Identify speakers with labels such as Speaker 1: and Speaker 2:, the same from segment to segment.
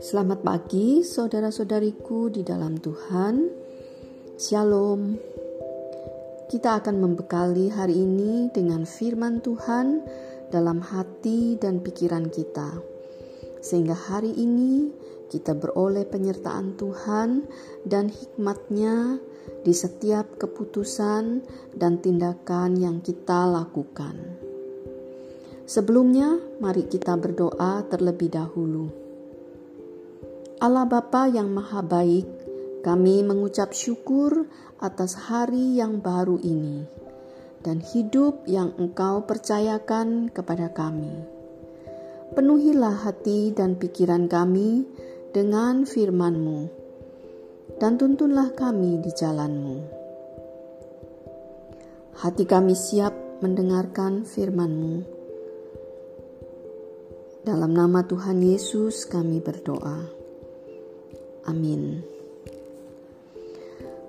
Speaker 1: Selamat pagi, saudara-saudariku di dalam Tuhan. Shalom. Kita akan membekali hari ini dengan firman Tuhan dalam hati dan pikiran kita, sehingga hari ini kita beroleh penyertaan Tuhan dan hikmatnya di setiap keputusan dan tindakan yang kita lakukan. Sebelumnya, mari kita berdoa terlebih dahulu. Allah Bapa yang Maha Baik, kami mengucap syukur atas hari yang baru ini dan hidup yang Engkau percayakan kepada kami. Penuhilah hati dan pikiran kami dengan firman-Mu, dan tuntunlah kami di jalan-Mu. Hati kami siap mendengarkan firman-Mu. Dalam nama Tuhan Yesus kami berdoa. Amin.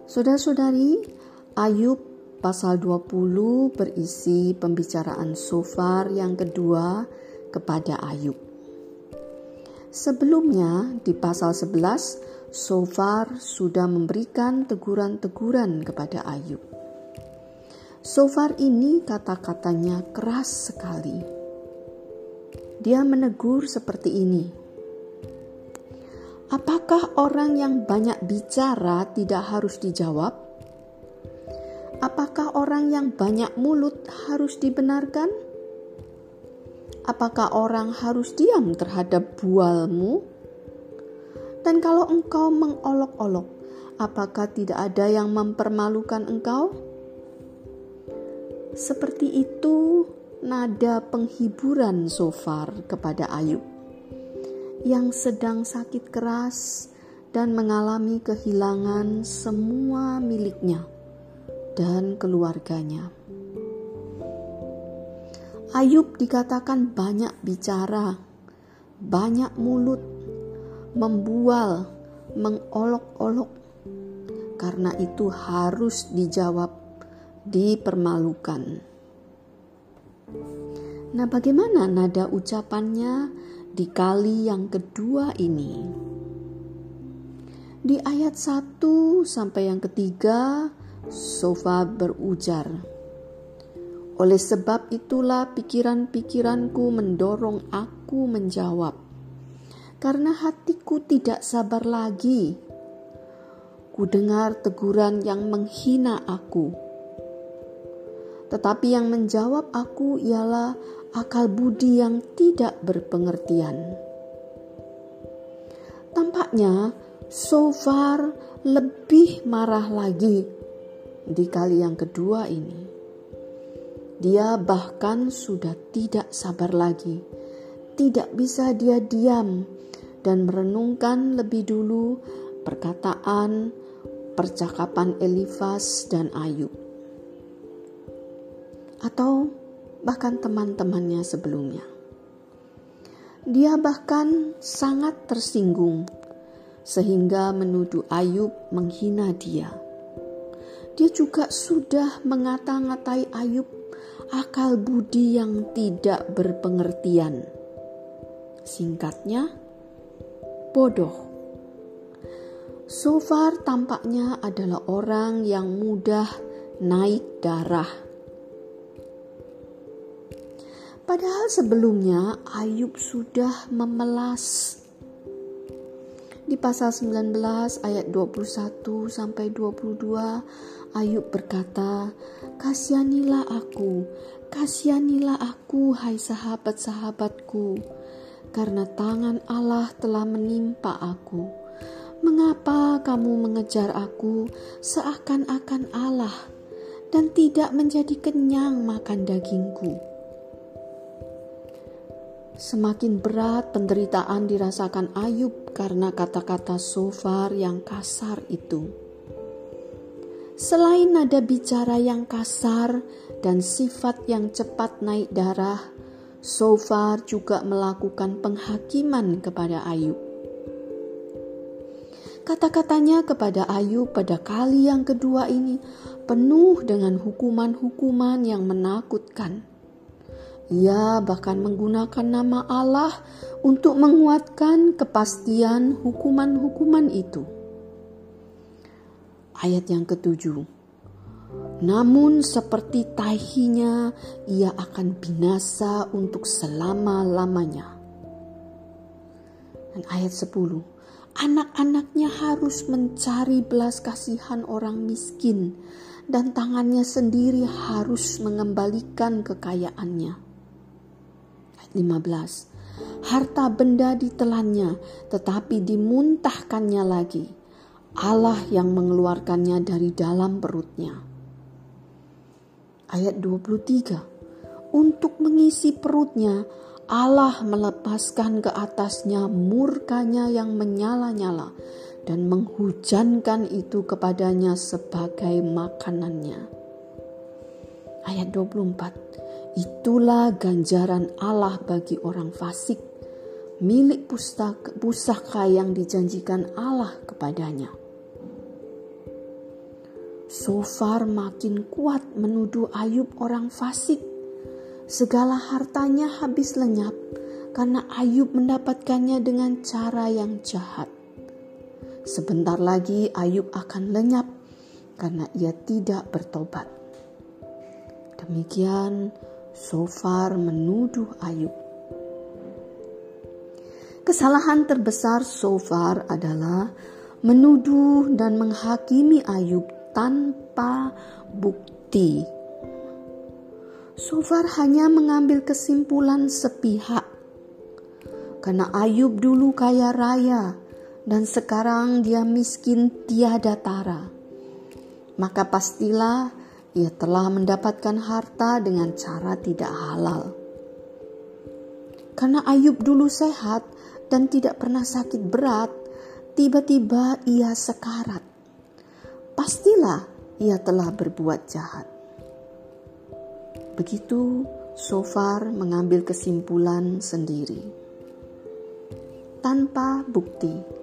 Speaker 1: Saudara-saudari, Ayub pasal 20 berisi pembicaraan Sofar yang kedua kepada Ayub. Sebelumnya di pasal 11, Sofar sudah memberikan teguran-teguran kepada Ayub. Sofar ini kata-katanya keras sekali. Dia menegur seperti ini. Apakah orang yang banyak bicara tidak harus dijawab? Apakah orang yang banyak mulut harus dibenarkan? Apakah orang harus diam terhadap bualmu? Dan kalau engkau mengolok-olok, apakah tidak ada yang mempermalukan engkau? Seperti itu nada penghiburan Sofar kepada Ayub yang sedang sakit keras dan mengalami kehilangan semua miliknya dan keluarganya. Ayub dikatakan banyak bicara, banyak mulut, membual, mengolok-olok. Karena itu harus dijawab, dipermalukan. Nah, bagaimana nada ucapannya di kali yang kedua ini. Di ayat 1 sampai yang ketiga, Sofa berujar, Oleh sebab itulah pikiran-pikiranku mendorong aku menjawab, karena hatiku tidak sabar lagi. Ku dengar teguran yang menghina aku. Tetapi yang menjawab aku ialah akal budi yang tidak berpengertian. Tampaknya Sofar lebih marah lagi di kali yang kedua ini. Dia bahkan sudah tidak sabar lagi. Tidak bisa dia diam dan merenungkan lebih dulu perkataan percakapan Elifas dan Ayub. Atau bahkan teman-temannya sebelumnya. Dia bahkan sangat tersinggung sehingga menuduh Ayub menghina dia. Dia juga sudah mengata-ngatai Ayub akal budi yang tidak berpengertian. Singkatnya, bodoh. Sofar tampaknya adalah orang yang mudah naik darah Padahal sebelumnya Ayub sudah memelas. Di pasal 19 ayat 21 sampai 22 Ayub berkata, "Kasihanilah aku, kasihanilah aku hai sahabat-sahabatku, karena tangan Allah telah menimpa aku. Mengapa kamu mengejar aku seakan-akan Allah dan tidak menjadi kenyang makan dagingku?" Semakin berat penderitaan dirasakan Ayub karena kata-kata Sofar yang kasar itu. Selain nada bicara yang kasar dan sifat yang cepat naik darah, Sofar juga melakukan penghakiman kepada Ayub. Kata-katanya kepada Ayub pada kali yang kedua ini penuh dengan hukuman-hukuman yang menakutkan Ia bahkan menggunakan nama Allah untuk menguatkan kepastian hukuman-hukuman itu. Ayat yang ketujuh. Namun seperti tahinya ia akan binasa untuk selama-lamanya. Dan ayat 10. Anak-anaknya harus mencari belas kasihan orang miskin dan tangannya sendiri harus mengembalikan kekayaannya. Ayat 15. Harta benda ditelannya tetapi dimuntahkannya lagi. Allah yang mengeluarkannya dari dalam perutnya ayat 23. Untuk mengisi perutnya, Allah melepaskan ke atasnya murkanya yang menyala-nyala dan menghujankan itu kepadanya sebagai makanannya. Ayat 24. Itulah ganjaran Allah bagi orang fasik, milik pusaka, pusaka yang dijanjikan Allah kepadanya. Sofar makin kuat menuduh Ayub orang fasik. Segala hartanya habis lenyap karena Ayub mendapatkannya dengan cara yang jahat. Sebentar lagi Ayub akan lenyap karena ia tidak bertobat. Demikian Sofar menuduh Ayub. Kesalahan terbesar Sofar adalah menuduh dan menghakimi Ayub tanpa bukti. Sofar hanya mengambil kesimpulan sepihak. Karena Ayub dulu kaya raya dan sekarang dia miskin tiada tara. Maka pastilah ia telah mendapatkan harta dengan cara tidak halal. Karena Ayub dulu sehat dan tidak pernah sakit berat, tiba-tiba ia sekarat pastilah ia telah berbuat jahat. Begitu Sofar mengambil kesimpulan sendiri tanpa bukti.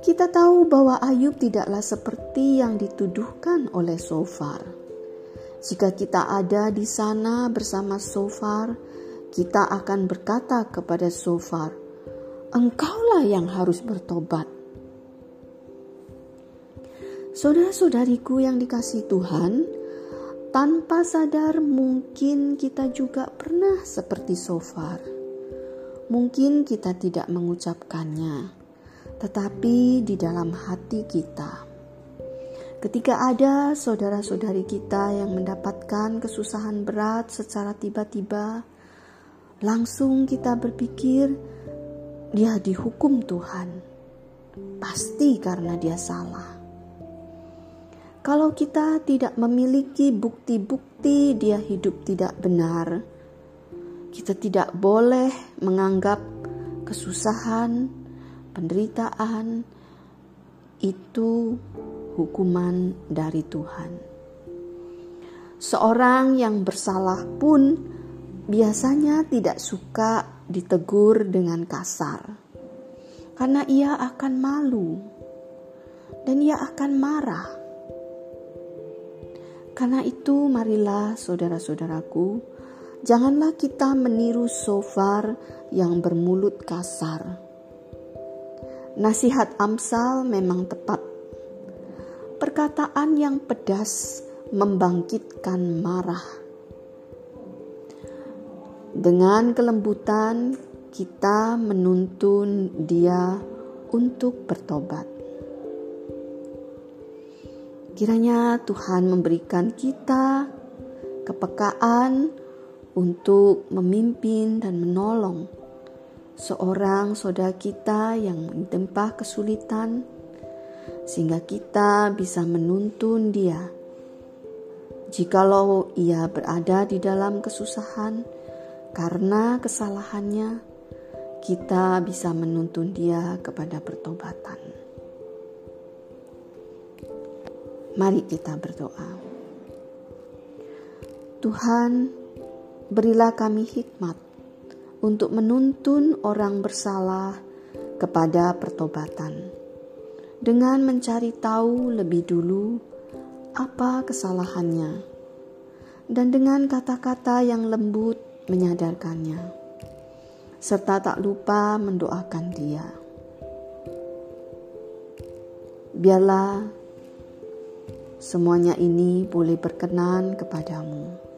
Speaker 1: Kita tahu bahwa Ayub tidaklah seperti yang dituduhkan oleh Sofar. Jika kita ada di sana bersama Sofar, kita akan berkata kepada Sofar, "Engkaulah yang harus bertobat." Saudara-saudariku yang dikasih Tuhan, tanpa sadar mungkin kita juga pernah seperti Sofar. Mungkin kita tidak mengucapkannya, tetapi di dalam hati kita. Ketika ada saudara-saudari kita yang mendapatkan kesusahan berat secara tiba-tiba, langsung kita berpikir dia dihukum Tuhan. Pasti karena dia salah. Kalau kita tidak memiliki bukti-bukti dia hidup tidak benar, kita tidak boleh menganggap kesusahan, penderitaan itu hukuman dari Tuhan. Seorang yang bersalah pun biasanya tidak suka ditegur dengan kasar, karena ia akan malu dan ia akan marah karena itu, marilah saudara-saudaraku, janganlah kita meniru Sofar yang bermulut kasar. Nasihat Amsal memang tepat. Perkataan yang pedas membangkitkan marah. Dengan kelembutan, kita menuntun dia untuk bertobat. Kiranya Tuhan memberikan kita kepekaan untuk memimpin dan menolong seorang saudara kita yang mentempa kesulitan, sehingga kita bisa menuntun dia. Jikalau ia berada di dalam kesusahan karena kesalahannya, kita bisa menuntun dia kepada pertobatan. Mari kita berdoa. Tuhan, berilah kami hikmat untuk menuntun orang bersalah kepada pertobatan dengan mencari tahu lebih dulu apa kesalahannya dan dengan kata-kata yang lembut menyadarkannya, serta tak lupa mendoakan dia. Biarlah semuanya ini boleh berkenan kepadamu.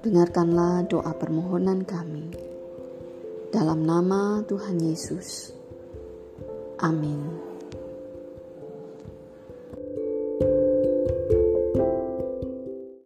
Speaker 1: Dengarkanlah doa permohonan kami. Dalam nama Tuhan Yesus. Amin.